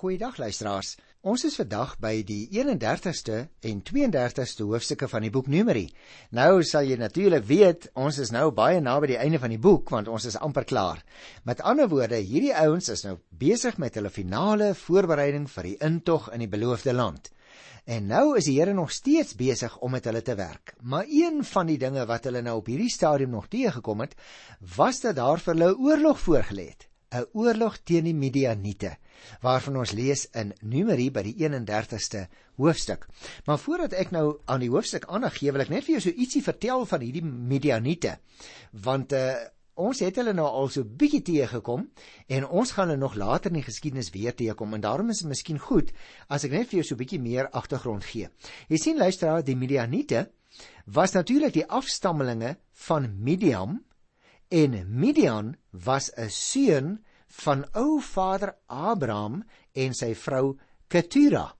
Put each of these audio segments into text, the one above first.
Goeiedag luisteraars. Ons is vandag by die 31ste en 32ste hoofstukke van die boek Numeri. Nou sal jy natuurlik weet, ons is nou baie naby die einde van die boek want ons is amper klaar. Met ander woorde, hierdie ouens is nou besig met hulle finale voorbereiding vir die intog in die beloofde land. En nou is die Here nog steeds besig om met hulle te werk. Maar een van die dinge wat hulle nou op hierdie stadium nog teëgekom het, was dat daar vir hulle oorlog voorgelê het. 'n oorlog teen die Midianiete waarvan ons lees in Numeri by die 31ste hoofstuk. Maar voordat ek nou aan die hoofstuk aandag gee, wil ek net vir jou so ietsie vertel van hierdie Midianiete. Want uh ons het hulle nou al so bietjie teëgekom en ons gaan hulle nog later in die geskiedenis weer teëkom en daarom is dit miskien goed as ek net vir jou so bietjie meer agtergrond gee. Jy sien luisteraar, die Midianiete was natuurlik die afstammelinge van Midian En Midian was 'n seun van ou vader Abraham en sy vrou Ketura.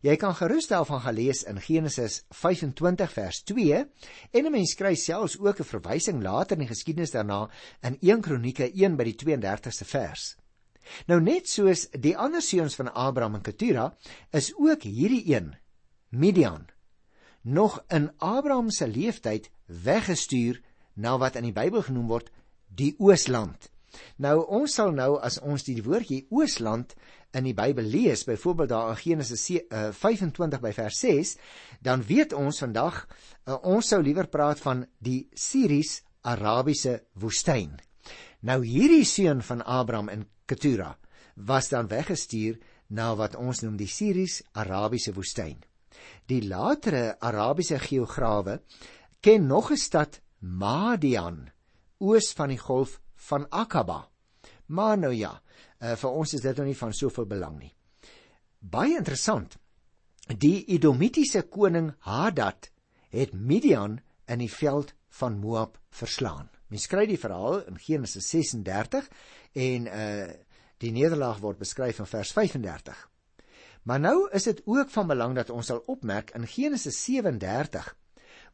Jy kan gerus daarvan gelees in Genesis 25 vers 2 en 'n mens kry selfs ook 'n verwysing later in die geskiedenis daarna in 1 Kronieke 1 by die 32ste vers. Nou net soos die ander seuns van Abraham en Ketura is ook hierdie een Midian nog in Abraham se lewenstyd weggestuur na wat in die Bybel genoem word die Oosland. Nou ons sal nou as ons die woordjie Oosland in die Bybel lees, byvoorbeeld daar in Genesis 25 eh, by vers 6, dan weet ons vandag uh, ons sou liewer praat van die Siries-Arabiese woestyn. Nou hierdie seun van Abraham in Ketura was dan weggestuur na wat ons noem die Siries-Arabiese woestyn. Die latere Arabiese geograwe ken nog 'n stad Madian oos van die golf van Akaba. Maar nou ja, uh, vir ons is dit nou nie van soveel belang nie. Baie interessant. Die Edomitiese koning Hadad het Midian in die veld van Moab verslaan. Mens kry die verhaal in Genesis 36 en uh die nederlaag word beskryf in vers 35. Maar nou is dit ook van belang dat ons sal opmerk in Genesis 37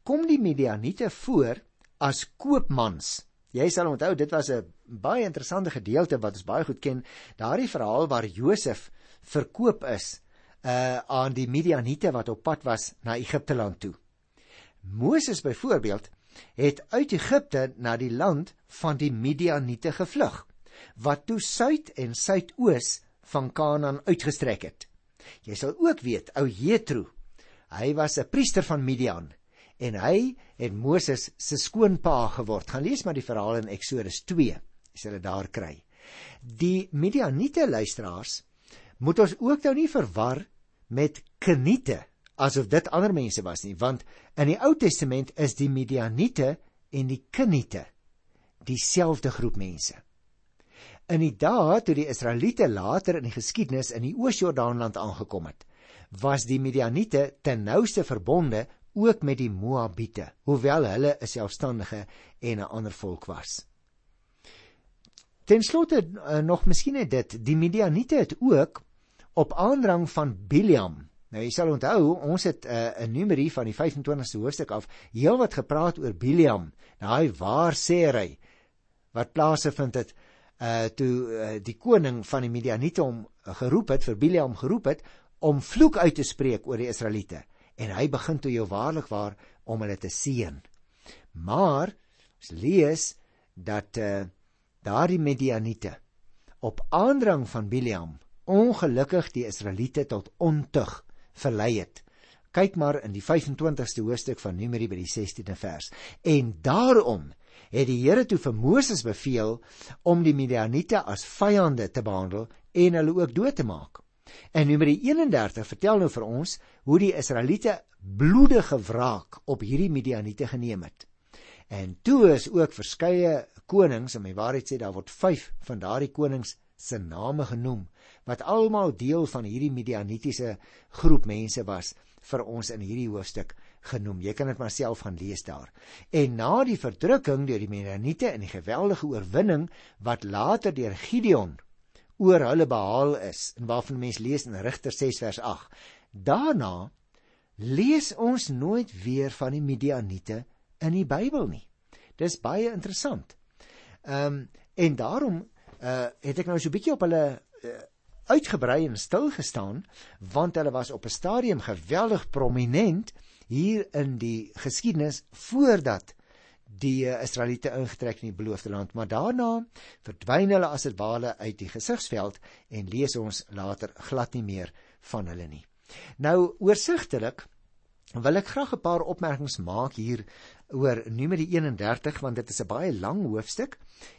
kom die Midianiete voor as koopmans. Jy sal onthou dit was 'n baie interessante gedeelte wat ons baie goed ken, daardie verhaal waar Josef verkoop is uh aan die Midianiete wat op pad was na Egipte land toe. Moses byvoorbeeld het uit Egipte na die land van die Midianiete gevlug wat toe suid en suidoos van Kanaan uitgestrek het. Jy sal ook weet ou Jethro, hy was 'n priester van Midian en hy het Moses se skoonpa geword. Gaan lees maar die verhaal in Eksodus 2. Jy sal dit daar kry. Die Midianiete luisteraars moet ons ook nou nie verwar met Keniete asof dit ander mense was nie, want in die Ou Testament is die Midianiete en die Keniete dieselfde groep mense. In die dae toe die Israeliete later in die geskiedenis in die Oos-Jordaanland aangekom het, was die Midianiete ten nouste verbonde ook met die Moabiete, hoewel hulle 'n selfstandige en 'n ander volk was. Ten slotte uh, nog miskien net dit, die Midianiete het ook op aandrang van Biliam. Nou jy sal onthou, ons het uh, 'n Numeri van die 25ste hoofstuk af heelwat gepraat oor Biliam. Daai waar sê hy wat plase vind het uh toe uh, die koning van die Midianiete hom geroep het vir Biliam geroep het om vloek uit te spreek oor die Israeliete en hy begin toe jou waarlik waar om hulle te seën. Maar ons lees dat uh, daardie Midianiete op aandrang van Biliam ongelukkig die Israeliete tot ontug verlei het. Kyk maar in die 25ste hoofstuk van Numeri by die 16de vers. En daarom het die Here toe vir Moses beveel om die Midianiete as vyande te behandel en hulle ook dood te maak. En Numeri 31 vertel nou vir ons hoe die Israeliete bloedige wraak op hierdie Midianiete geneem het. En toe is ook verskeie konings, en my waarheid sê daar word 5 van daardie konings se name genoem wat almal deel van hierdie Midianitiese groep mense was vir ons in hierdie hoofstuk genoem. Jy kan dit maar self gaan lees daar. En na die verdrukking deur die Midianiete en die geweldige oorwinning wat later deur Gideon oor hulle behaal is en waarvan mense lees in Rigter 6 vers 8. Daarna lees ons nooit weer van die Midianiete in die Bybel nie. Dis baie interessant. Ehm um, en daarom uh het ek nou so 'n bietjie op hulle uh, uitgebrei en stil gestaan want hulle was op 'n stadium geweldig prominent hier in die geskiedenis voordat die Israeliete ingetrek in die beloofde land, maar daarna verdwyn hulle as dit ware uit die gesigsveld en lees ons later glad nie meer van hulle nie. Nou oorsigtelik wil ek graag 'n paar opmerkings maak hier oor Numeri 31 want dit is 'n baie lang hoofstuk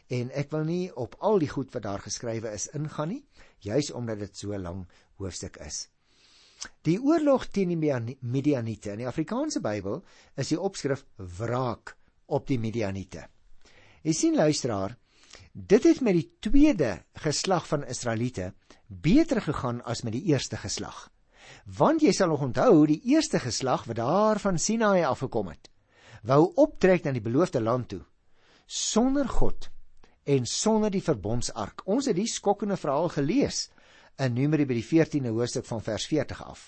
en ek wil nie op al die goed wat daar geskrywe is ingaan nie, juis omdat dit so lank hoofstuk is. Die oorlog teen die Midianiete in die Afrikaanse Bybel is die opskrif wraak op die Midianiete. Jy sien luisteraar, dit het met die tweede geslag van Israeliete beter gegaan as met die eerste geslag. Want jy sal nog onthou die eerste geslag wat daar van Sinaai afgekom het, wou optrek na die beloofde land toe sonder God en sonder die verbondsark. Ons het die skokkende verhaal gelees in Numeri by die 14de hoofstuk van vers 40 af.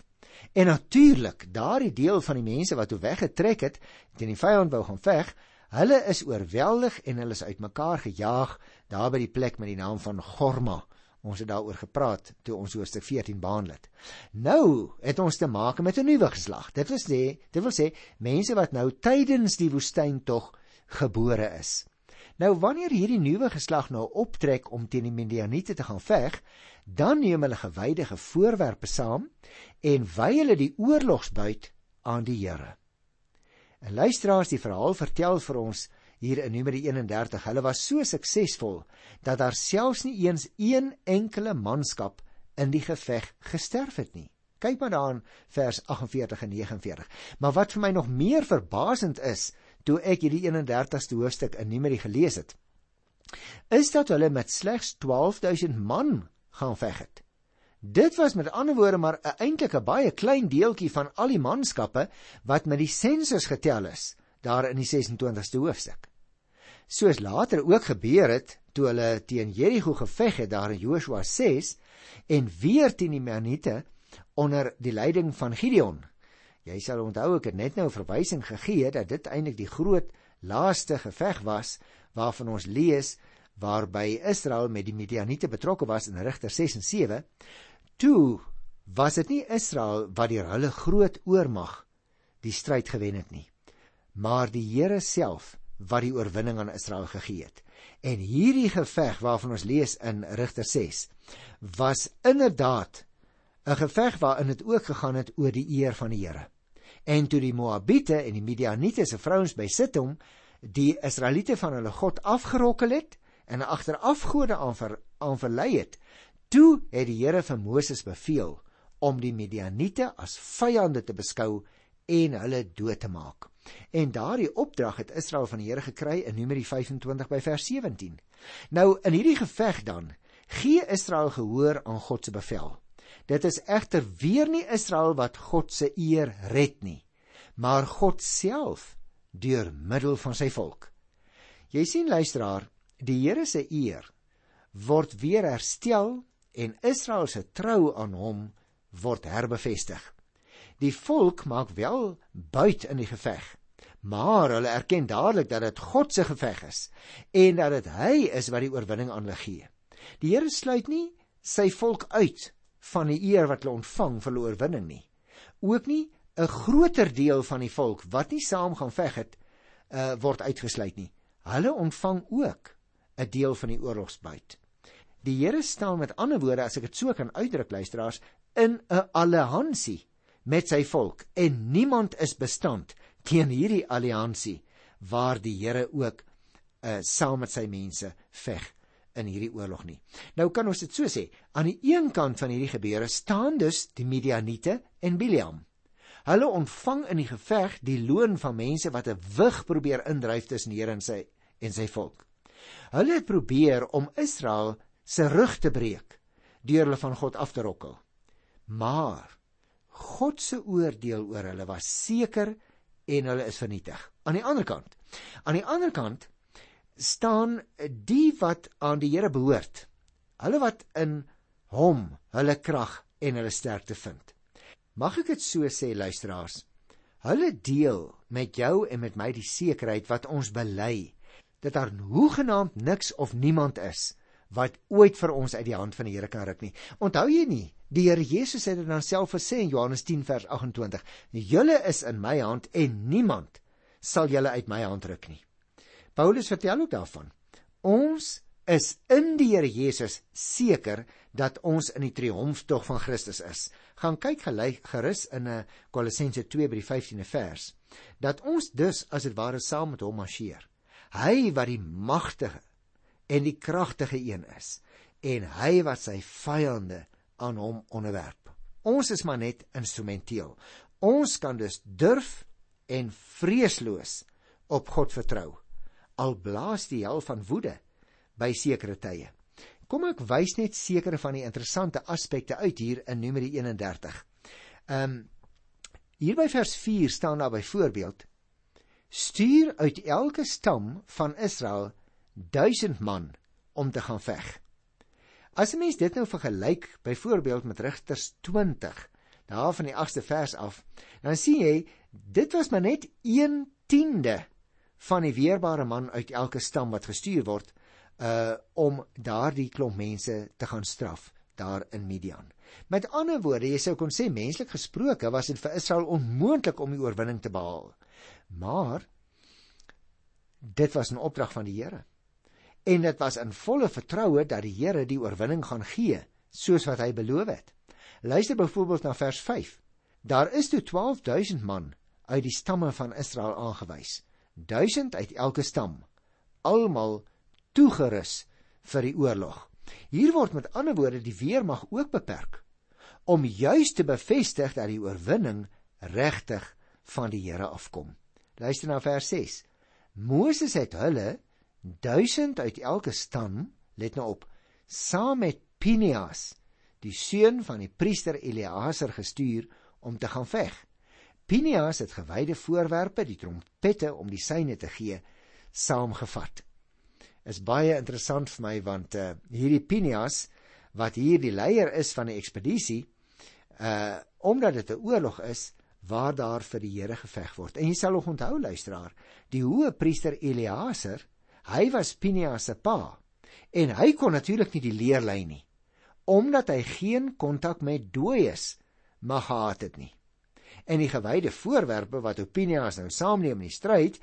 En natuurlik, daardie deel van die mense wat toe weggetrek het, teen die vyand wou gaan veg, hulle is oorweldig en hulle is uitmekaar gejaag daar by die plek met die naam van Gorma. Ons het daaroor gepraat toe ons hoofstuk 14 behandel het. Nou het ons te maak met 'n nuwe geslag. Dit wil sê, dit wil sê mense wat nou tydens die woestyn tog gebore is. Nou wanneer hierdie nuwe geslag nou optrek om teen die Midianiete te gaan veg, dan neem hulle gewydige voorwerpe saam en wy hulle die oorlogsbuit aan die Here. En luisteraars, die verhaal vertel vir ons hier in Numeri 31, hulle was so suksesvol dat daar selfs nie eens een enkele manskap in die geveg gesterf het nie. Kyk maar daarin vers 48 en 49. Maar wat vir my nog meer verbasend is, toe ek hierdie 31ste hoofstuk in Numeri gelees het, is dat hulle met slegs 12000 man gaan veg het. Dit was met ander woorde maar 'n eintlik 'n baie klein deeltjie van al die manskappe wat met die sensus getel is daar in die 26ste hoofstuk. Soos later ook gebeur het toe hulle teen Jerigo geveg het daar in Joshua 6 en weer teen die Midianiete onder die leiding van Gideon Jy sal onthou ek het net nou verwysing gegee dat dit eintlik die groot laaste geveg was waarvan ons lees waarby Israel met die Midianiete betrokke was in Rigter 6 en 7. Toe was dit nie Israel wat deur hulle groot oormag die stryd gewen het nie, maar die Here self wat die oorwinning aan Israel gegee het. En hierdie geveg waarvan ons lees in Rigter 6 was inderdaad 'n geveg waarin dit ook gegaan het oor die eer van die Here. En toe die Moabiete en die Midianiete se vrouens by Sittim die Israeliete van hulle God afgerokkel het en agter afgode aanverlei het, toe het die Here vir Moses beveel om die Midianiete as vyande te beskou en hulle dood te maak. En daardie opdrag het Israel van die Here gekry in Numeri 25 by vers 17. Nou in hierdie geveg dan gee Israel gehoor aan God se bevel. Dit is egter weer nie Israel wat God se eer red nie, maar God self deur middel van sy volk. Jy sien luisteraar, die Here se eer word weer herstel en Israel se trou aan hom word herbevestig. Die volk maak wel buit in die geveg, maar hulle erken dadelik dat dit God se geveg is en dat dit hy is wat die oorwinning aan hulle gee. Die Here sluit nie sy volk uit van die eer wat hulle ontvang vir hulle oorwinning nie. Ook nie 'n groter deel van die volk wat nie saam gaan veg het, uh, word uitgesluit nie. Hulle ontvang ook 'n deel van die oorlogsbuit. Die Here staan met ander woorde as ek dit so kan uitdruk luisteraars in 'n alliansie met sy volk en niemand is bestand teen hierdie alliansie waar die Here ook uh, saam met sy mense veg in hierdie oorlog nie. Nou kan ons dit so sê, aan die een kant van hierdie gebeure staan dus die Midianiete en Biliam. Hulle ontvang in die geveg die loon van mense wat 'n wig probeer indryf tussen die Here en sy en sy volk. Hulle het probeer om Israel se rug te breek deur hulle van God af te rokkel. Maar God se oordeel oor hulle was seker en hulle is vernietig. Aan die ander kant, aan die ander kant staan die wat aan die Here behoort. Hulle wat in hom hulle krag en hulle sterkte vind. Mag ek dit so sê luisteraars? Hulle deel met jou en met my die sekerheid wat ons bely dat daar hoegenaamd niks of niemand is wat ooit vir ons uit die hand van die Here kan ruk nie. Onthou jy nie? Die Here Jesus het dit dan self gesê in Johannes 10 vers 28: "Julle is in my hand en niemand sal julle uit my hand ruk nie." Paulus vertel ook daarvan. Ons is in die Here Jesus seker dat ons in die triomftog van Christus is. Gaan kyk gelyk gerus in 'n eh, Kolossense 2 by die 15de vers dat ons dus as dit ware saam met hom marcheer. Hy wat die magtige en die kragtige een is en hy wat sy vyande aan hom onderwerp. Ons is maar net instrumenteel. Ons kan dus durf en vreesloos op God vertrou. Al blaas die hel van woede by sekere tye. Kom ek wys net sekere van die interessante aspekte uit hier in Numeri 31. Ehm um, hier by vers 4 staan daar byvoorbeeld: Stuur uit elke stam van Israel 1000 man om te gaan veg. As 'n mens dit nou vergelyk byvoorbeeld met Rigters 20, daar van die 8ste vers af, dan sien jy dit was maar net 1/10de van die weerbare man uit elke stam wat gestuur word uh om daardie klomp mense te gaan straf daar in Midian. Met ander woorde, jy sou kon sê menslik gesproke was dit vir Israel onmoontlik om die oorwinning te behaal. Maar dit was 'n opdrag van die Here. En dit was in volle vertroue dat die Here die oorwinning gaan gee, soos wat hy beloof het. Luister byvoorbeeld na vers 5. Daar is toe 12000 man uit die stamme van Israel aangewys. 1000 uit elke stam, almal toegerus vir die oorlog. Hier word met ander woorde die weermag ook beperk om juis te bevestig dat die oorwinning regtig van die Here afkom. Luister na vers 6. Moses het hulle 1000 uit elke stam, let nou op, saam met Pinias, die seun van die priester Eleazar gestuur om te gaan veg. Pinias het gewyde voorwerpe, die trompette om die syne te gee, saamgevat. Is baie interessant vir my want uh, hierdie Pinias wat hier die leier is van die ekspedisie, uh omdat dit 'n oorlog is, waar daar vir die Here geveg word. En jy sal nog onthou luisteraar, die hoë priester Eleazar, hy was Pinias se pa en hy kon natuurlik nie die leer lei nie omdat hy geen kontak met dooies mag gehad het nie. En die gewyde voorwerpe wat Opinias nou saamneem in die stryd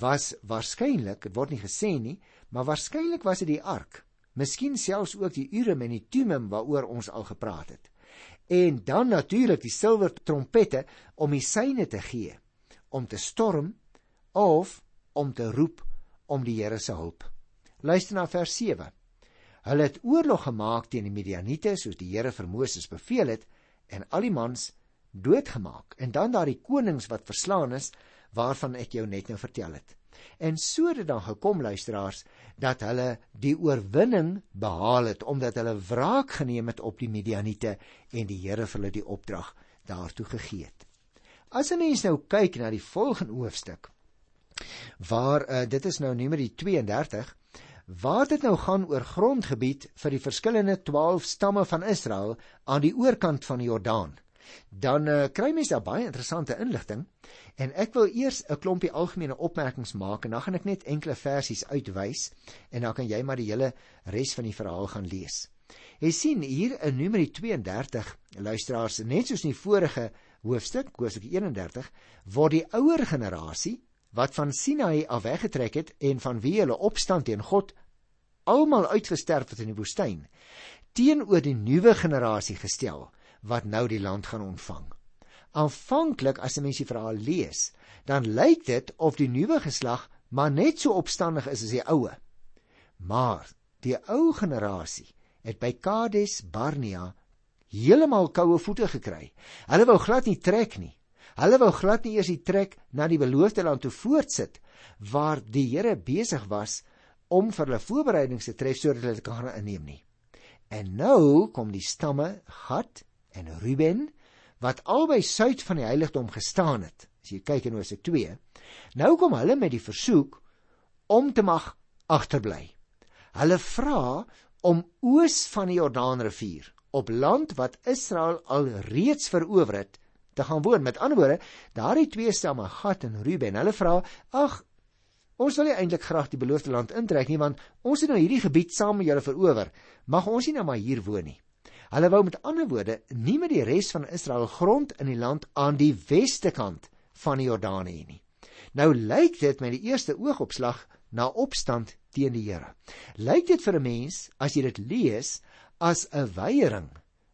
was waarskynlik, dit word nie gesê nie, maar waarskynlik was dit die ark. Miskien selfs ook die Urim en die Tumim waaroor ons al gepraat het en dan natuurlik die silwer trompette om die syne te gee om te storm of om te roep om die Here se hulp. Luister na vers 7. Hulle het oorlog gemaak teen die Midianiete soos die Here vir Moses beveel het en al die mans doodgemaak en dan daardie konings wat verslaan is waarvan ek jou net nou vertel het. En so het dit dan gekom luisteraars dat hulle die oorwinning behaal het omdat hulle wraak geneem het op die Midianiete en die Here vir hulle die opdrag daartoe gegee het. As 'n mens nou kyk na die volgende hoofstuk waar uh, dit is nou Numeri 32 waar dit nou gaan oor grondgebied vir die verskillende 12 stamme van Israel aan die oorkant van die Jordaan. Dan uh, kry mens daar baie interessante inligting. En ek wil eers 'n klompie algemene opmerkings maak en dan gaan ek net enkele versies uitwys en dan kan jy maar die hele res van die verhaal gaan lees. Jy sien hier in Numeri 32 luisteraars net soos in die vorige hoofstuk hoofstuk 31 word die ouer generasie wat van Sinai af weggetrek het en van wie hulle opstand teen God almal uitgesterf het in die woestyn teenoor die nuwe generasie gestel wat nou die land gaan ontvang. Aanvanklik as 'n mens die verhaal lees, dan lyk dit of die nuwe geslag maar net so opstandig is as die oue. Maar die ou generasie het by Kades Barnea heeltemal koue voete gekry. Hulle wou glad nie trek nie. Hulle wou glad nie eers die trek na die beloofde land toe voortsit waar die Here besig was om vir hulle voorbereidings te tref sodat hulle dit kan inneem nie. En nou kom die stamme Gad en Ruben wat albei suid van die heiligdom gestaan het. As jy kyk in Hosea 2, nou kom hulle met die versoek om te mag agterbly. Hulle vra om oos van die Jordaanrivier op land wat Israel al reeds verower het te gaan woon. Met ander woorde, daardie twee stamme, Gad en Ruben, hulle vra: "Ag, Ons wil nie eintlik graag die beloofde land intrek nie want ons het nou hierdie gebied saam met julle verower. Mag ons nie nou maar hier woon nie. Hulle wou met ander woorde nie met die res van Israel grond in die land aan die weste kant van die Jordaan hê nie. Nou lyk dit met die eerste oogopslag na opstand teen die Here. Lyk dit vir 'n mens as jy dit lees as 'n weiering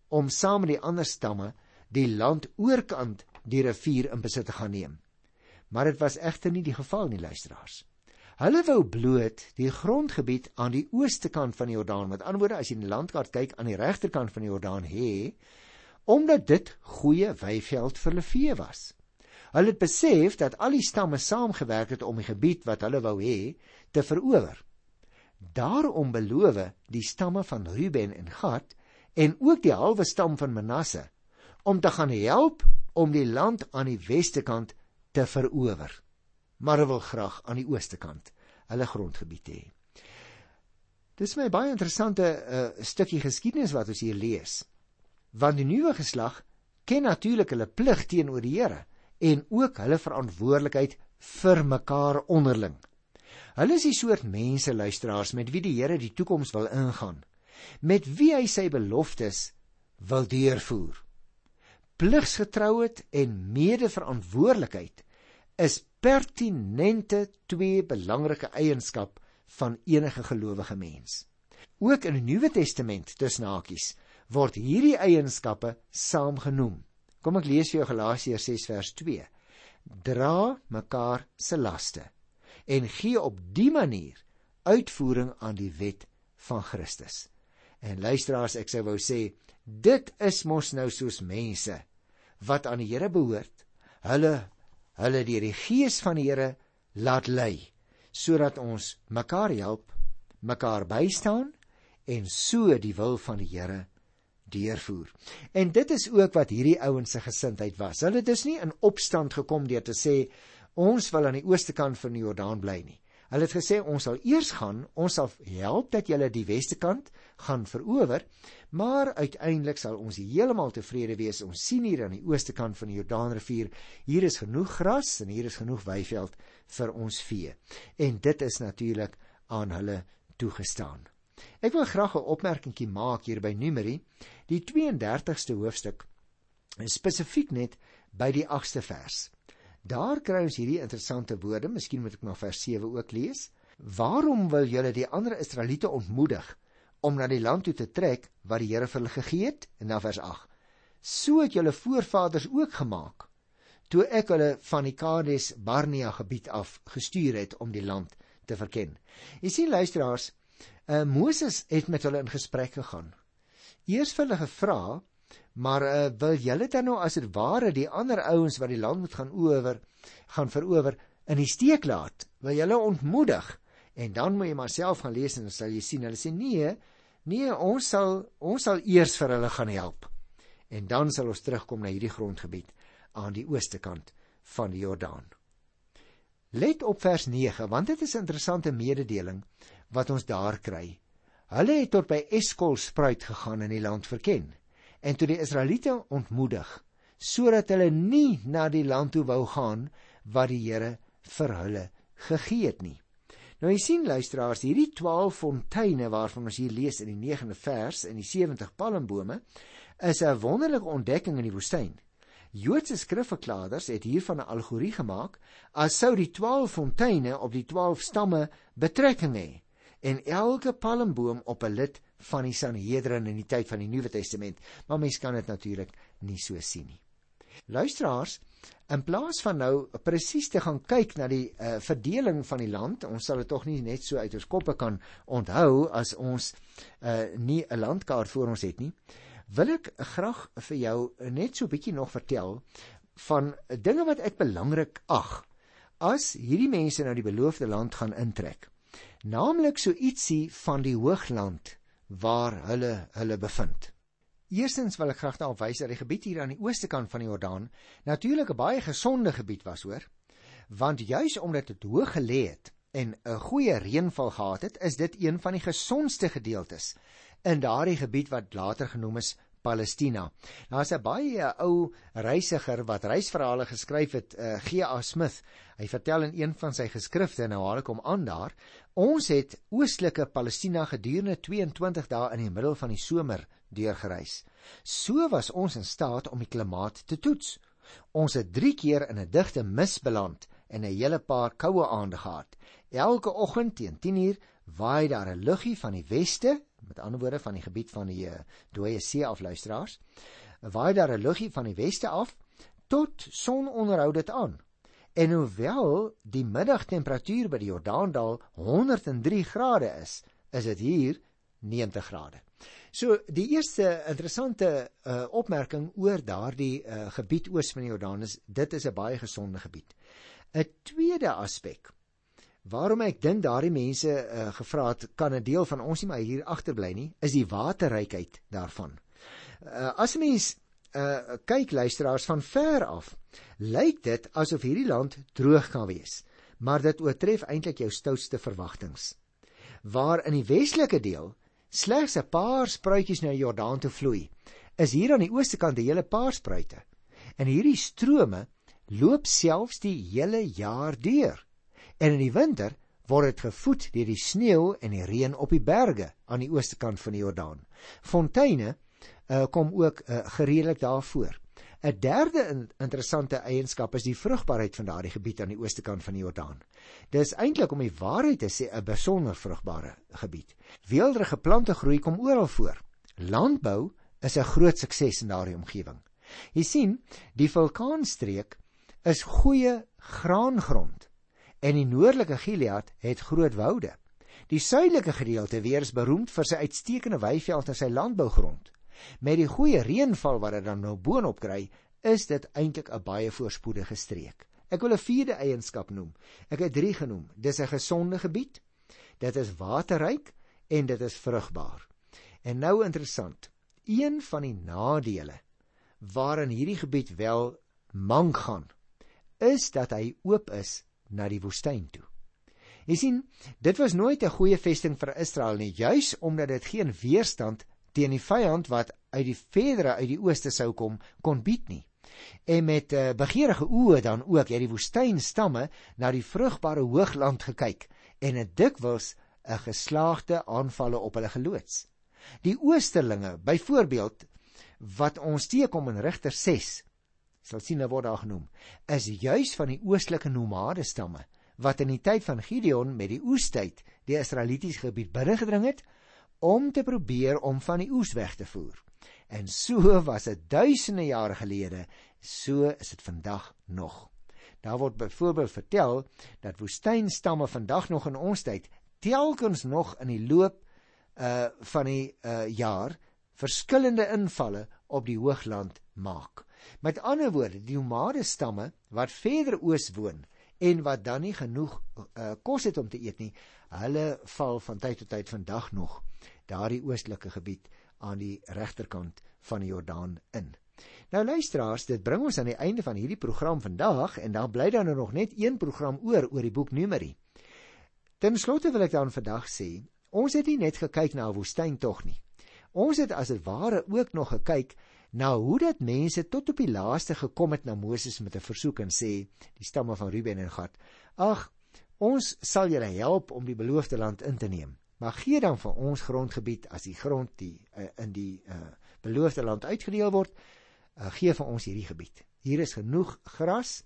om saam met die ander stamme die land oorkant die rivier in besit te gaan neem. Maar dit was egter nie die geval nie, luisteraars. Hulle wou bloot die grondgebied aan die ooste kant van die Jordaan, met ander woorde as jy in die landkaart kyk aan die regterkant van die Jordaan hê, omdat dit goeie weiveld vir hulle vee was. Hulle het besef dat al die stamme saamgewerk het om die gebied wat hulle wou hê te verower. Daarom beloof die stamme van Ruben en Gad en ook die halwe stam van Manasse om te gaan help om die land aan die weste kant te verower. Maar hulle wil graag aan die ooste kant hulle grondgebied hê. Dis my baie interessante uh, stukkie geskiedenis wat ons hier lees. Want die nuwe geslag ken natuurlik hulle plig teenoor die Here en ook hulle verantwoordelikheid vir mekaar onderling. Hulle is die soort mense luisteraars met wie die Here die toekoms wil ingaan, met wie hy sy beloftes wil deurvoer. Pligsgetrouheid en medeverantwoordelikheid is pertinente twee belangrike eienskap van enige gelowige mens. Ook in die Nuwe Testament tussen hakies word hierdie eienskappe saamgenoem. Kom ek lees vir jou Galasiërs 6 vers 2. Dra mekaar se laste en gee op die manier uitvoering aan die wet van Christus. En luisteraars, ek sou wou sê, dit is mos nou soos mense wat aan die Here behoort. Hulle hulle deur die gees van die Here laat lei sodat ons mekaar help, mekaar bystaan en so die wil van die Here deurvoer. En dit is ook wat hierdie ouens se gesindheid was. Hulle het dus nie in opstand gekom deur te sê ons wil aan die ooste kant van die Jordaan bly nie. Hulle het gesê ons sal eers gaan, ons sal help dat julle die weste kant gaan verower, maar uiteindelik sal ons heeltemal tevrede wees. Ons sien hier aan die ooste kant van die Jordaanrivier, hier is genoeg gras en hier is genoeg weiveld vir ons vee. En dit is natuurlik aan hulle toegestaan. Ek wil graag 'n opmerkingie maak hier by Numeri, die 32ste hoofstuk, spesifiek net by die 8ste vers. Daar kry ons hierdie interessante woorde, miskien moet ek maar vers 7 ook lees. Waarom wil julle die ander Israeliete ontmoedig om na die land toe te trek wat die Here vir hulle gegee het? En dan vers 8. So het julle voorvaders ook gemaak toe ek hulle van die Kades Barnea gebied af gestuur het om die land te verken. Jy sien luisteraars, uh, Moses het met hulle in gesprek gegaan. Eers vir hulle gevra, maar uh, wil julle dan nou as dit ware die ander ouens wat die land moet gaan oor gaan verower in die steek laat? Wil julle ontmoedig? En dan moet jy maar self gaan lees en dan sal jy sien hulle sê nee, nee, ons sal ons sal eers vir hulle gaan help. En dan sal ons terugkom na hierdie grondgebied aan die ooste kant van die Jordaan. Let op vers 9 want dit is 'n interessante mededeling wat ons daar kry. Hulle het tot by Eskol spruit gegaan in die land verken en toe die Israeliete ontmoedig sodat hulle nie na die land toe wou gaan wat die Here vir hulle gegee het nie. Nou jy sien luisteraars, hierdie 12 fonteine waarvan ons hier lees in die 9de vers en die 70 palmbome is 'n wonderlike ontdekking in die woestyn. Joodse skrifverklaarders het hiervan 'n allegorie gemaak as sou die 12 fonteine op die 12 stamme betrekking hê en elke palmboom op 'n lid van die Sanhedrin in die tyd van die Nuwe Testament, maar mens kan dit natuurlik nie so sien nie. Luisteraars, in plaas van nou presies te gaan kyk na die uh, verdeling van die land, ons sal dit tog nie net so uit ons koppe kan onthou as ons uh, nie 'n landkaart voor ons het nie, wil ek graag vir jou net so 'n bietjie nog vertel van dinge wat ek belangrik ag as hierdie mense nou die beloofde land gaan intrek naamlik so ietsie van die hoogland waar hulle hulle bevind. Eerstens wil ek graag daarop wys dat die gebied hier aan die ooste kant van die Jordaan natuurlik 'n baie gesonde gebied was, hoor. Want juis omdat dit hoog gelê het en 'n goeie reënval gehad het, is dit een van die gesondste gedeeltes in daardie gebied wat later genoem is Palestina. Daar's 'n baie ou reisiger wat reisverhale geskryf het, uh, eh, G.A. Smith. Hy vertel in een van sy geskrifte, nou haal ek hom aan daar, ons het oostelike Palestina gedurende 22 dae in die middel van die somer deurgereis. So was ons in staat om die klimaat te toets. Ons het 3 keer in 'n digte mis beland en 'n hele paar koue aande gehad. Elke oggend teen 10uur waai daar 'n luggie van die weste met ander woorde van die gebied van die uh, dooie see af luisteraars waai daar 'n luggie van die weste af tot sononderhou dit aan. En hoewel die middagtemperatuur by die Jordaandal 103 grade is is dit hier 90 grade. So die eerste interessante uh, opmerking oor daardie uh, gebied oos van die Jordaan is dit is 'n baie gesonde gebied. 'n tweede aspek Waarom ek dink daardie mense uh, gevra het kan 'n deel van ons nie maar hier agterbly nie, is die waterrykheid daarvan. Uh, as mens uh, kyk luisteraars van ver af, lyk dit asof hierdie land droog kan wees, maar dit oortref eintlik jou stoutste verwagtinge. Waar in die westelike deel slegs 'n paar spruitjies na die Jordaan toe vloei, is hier aan die ooste kant 'n hele paar spruite. En hierdie strome loop selfs die hele jaar deur. En in die winter word dit gevoed deur die sneeu en die reën op die berge aan die ooste kant van die Jordaan. Fonteine uh, kom ook uh, gereedelik daarvoor. 'n Derde in, interessante eienskap is die vrugbaarheid van daardie gebied aan die ooste kant van die Jordaan. Dis eintlik om die waarheid te sê 'n besonder vrugbare gebied. Weelderige plante groei kom oral voor. Landbou is 'n groot sukses in daardie omgewing. Jy sien, die vulkaanstreek is goeie graangrond en die noordelike Gilead het groot woude. Die suidelike gedeelte weer is beroemd vir sy uitstekende weiveld en sy landbougrond. Met die goeie reënval wat dit dan nou boonop kry, is dit eintlik 'n baie voorspoedige streek. Ek wil 'n vierde eienskap noem. Ek het drie genoem. Dis 'n gesonde gebied. Dit is waterryk en dit is vrugbaar. En nou interessant. Een van die nadele waarin hierdie gebied wel mank gaan, is dat hy oop is na die woestyn toe. Jy sien, dit was nooit 'n goeie vesting vir Israel nie, juis omdat dit geen weerstand teen die vyand wat uit die verdere uit die ooste sou kom kon bied nie. En met uh, begeerige oë dan ook het die woestynstamme na die vrugbare hoogland gekyk en dit dikwels 'n geslaagde aanvalle op hulle geloods. Die oosterlinge, byvoorbeeld wat ons teekom in Rigter sal sien word daar genoem, is juis van die oostelike nomade stamme wat in die tyd van Gideon met die oestyd die Israelitiese gebied binnengedring het om te probeer om van die oes weg te voer. En so was dit duisende jare gelede, so is dit vandag nog. Daar word byvoorbeeld vertel dat woestynstamme vandag nog in ons tyd telkens nog in die loop uh van die uh jaar verskillende invalle op die hoogland maak. Met ander woorde, die nomade stamme wat verder oos woon en wat dan nie genoeg uh, kos het om te eet nie, hulle val van tyd tot tyd vandag nog daardie oostelike gebied aan die regterkant van die Jordaan in. Nou luisteraars, dit bring ons aan die einde van hierdie program vandag en dan bly daar nou nog net een program oor oor die boek Numeri. Ten slotte wil ek dan vandag sê, ons het nie net gekyk na 'n woestyn tog nie. Ons het as dit ware ook nog gekyk na hoe dat mense tot op die laaste gekom het na Moses met 'n versoek en sê die stamme van Ruben en Gad ag ons sal julle help om die beloofde land in te neem. Maar gee dan vir ons grondgebied as die grond die uh, in die uh, beloofde land uitgedeel word. Uh, gee vir ons hierdie gebied. Hier is genoeg gras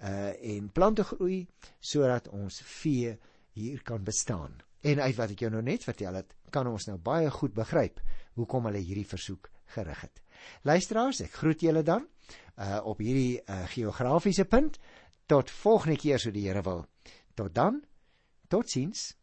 uh, en plante groei sodat ons vee hier kan bestaan. En uit wat ek jou nou net vertel het kan ons nou baie goed begryp hoekom hulle hierdie versoek gerig het Luisteraars, ek groet julle dan uh op hierdie uh, geografiese punt tot volgende keer so die Here wil. Tot dan. Totsiens.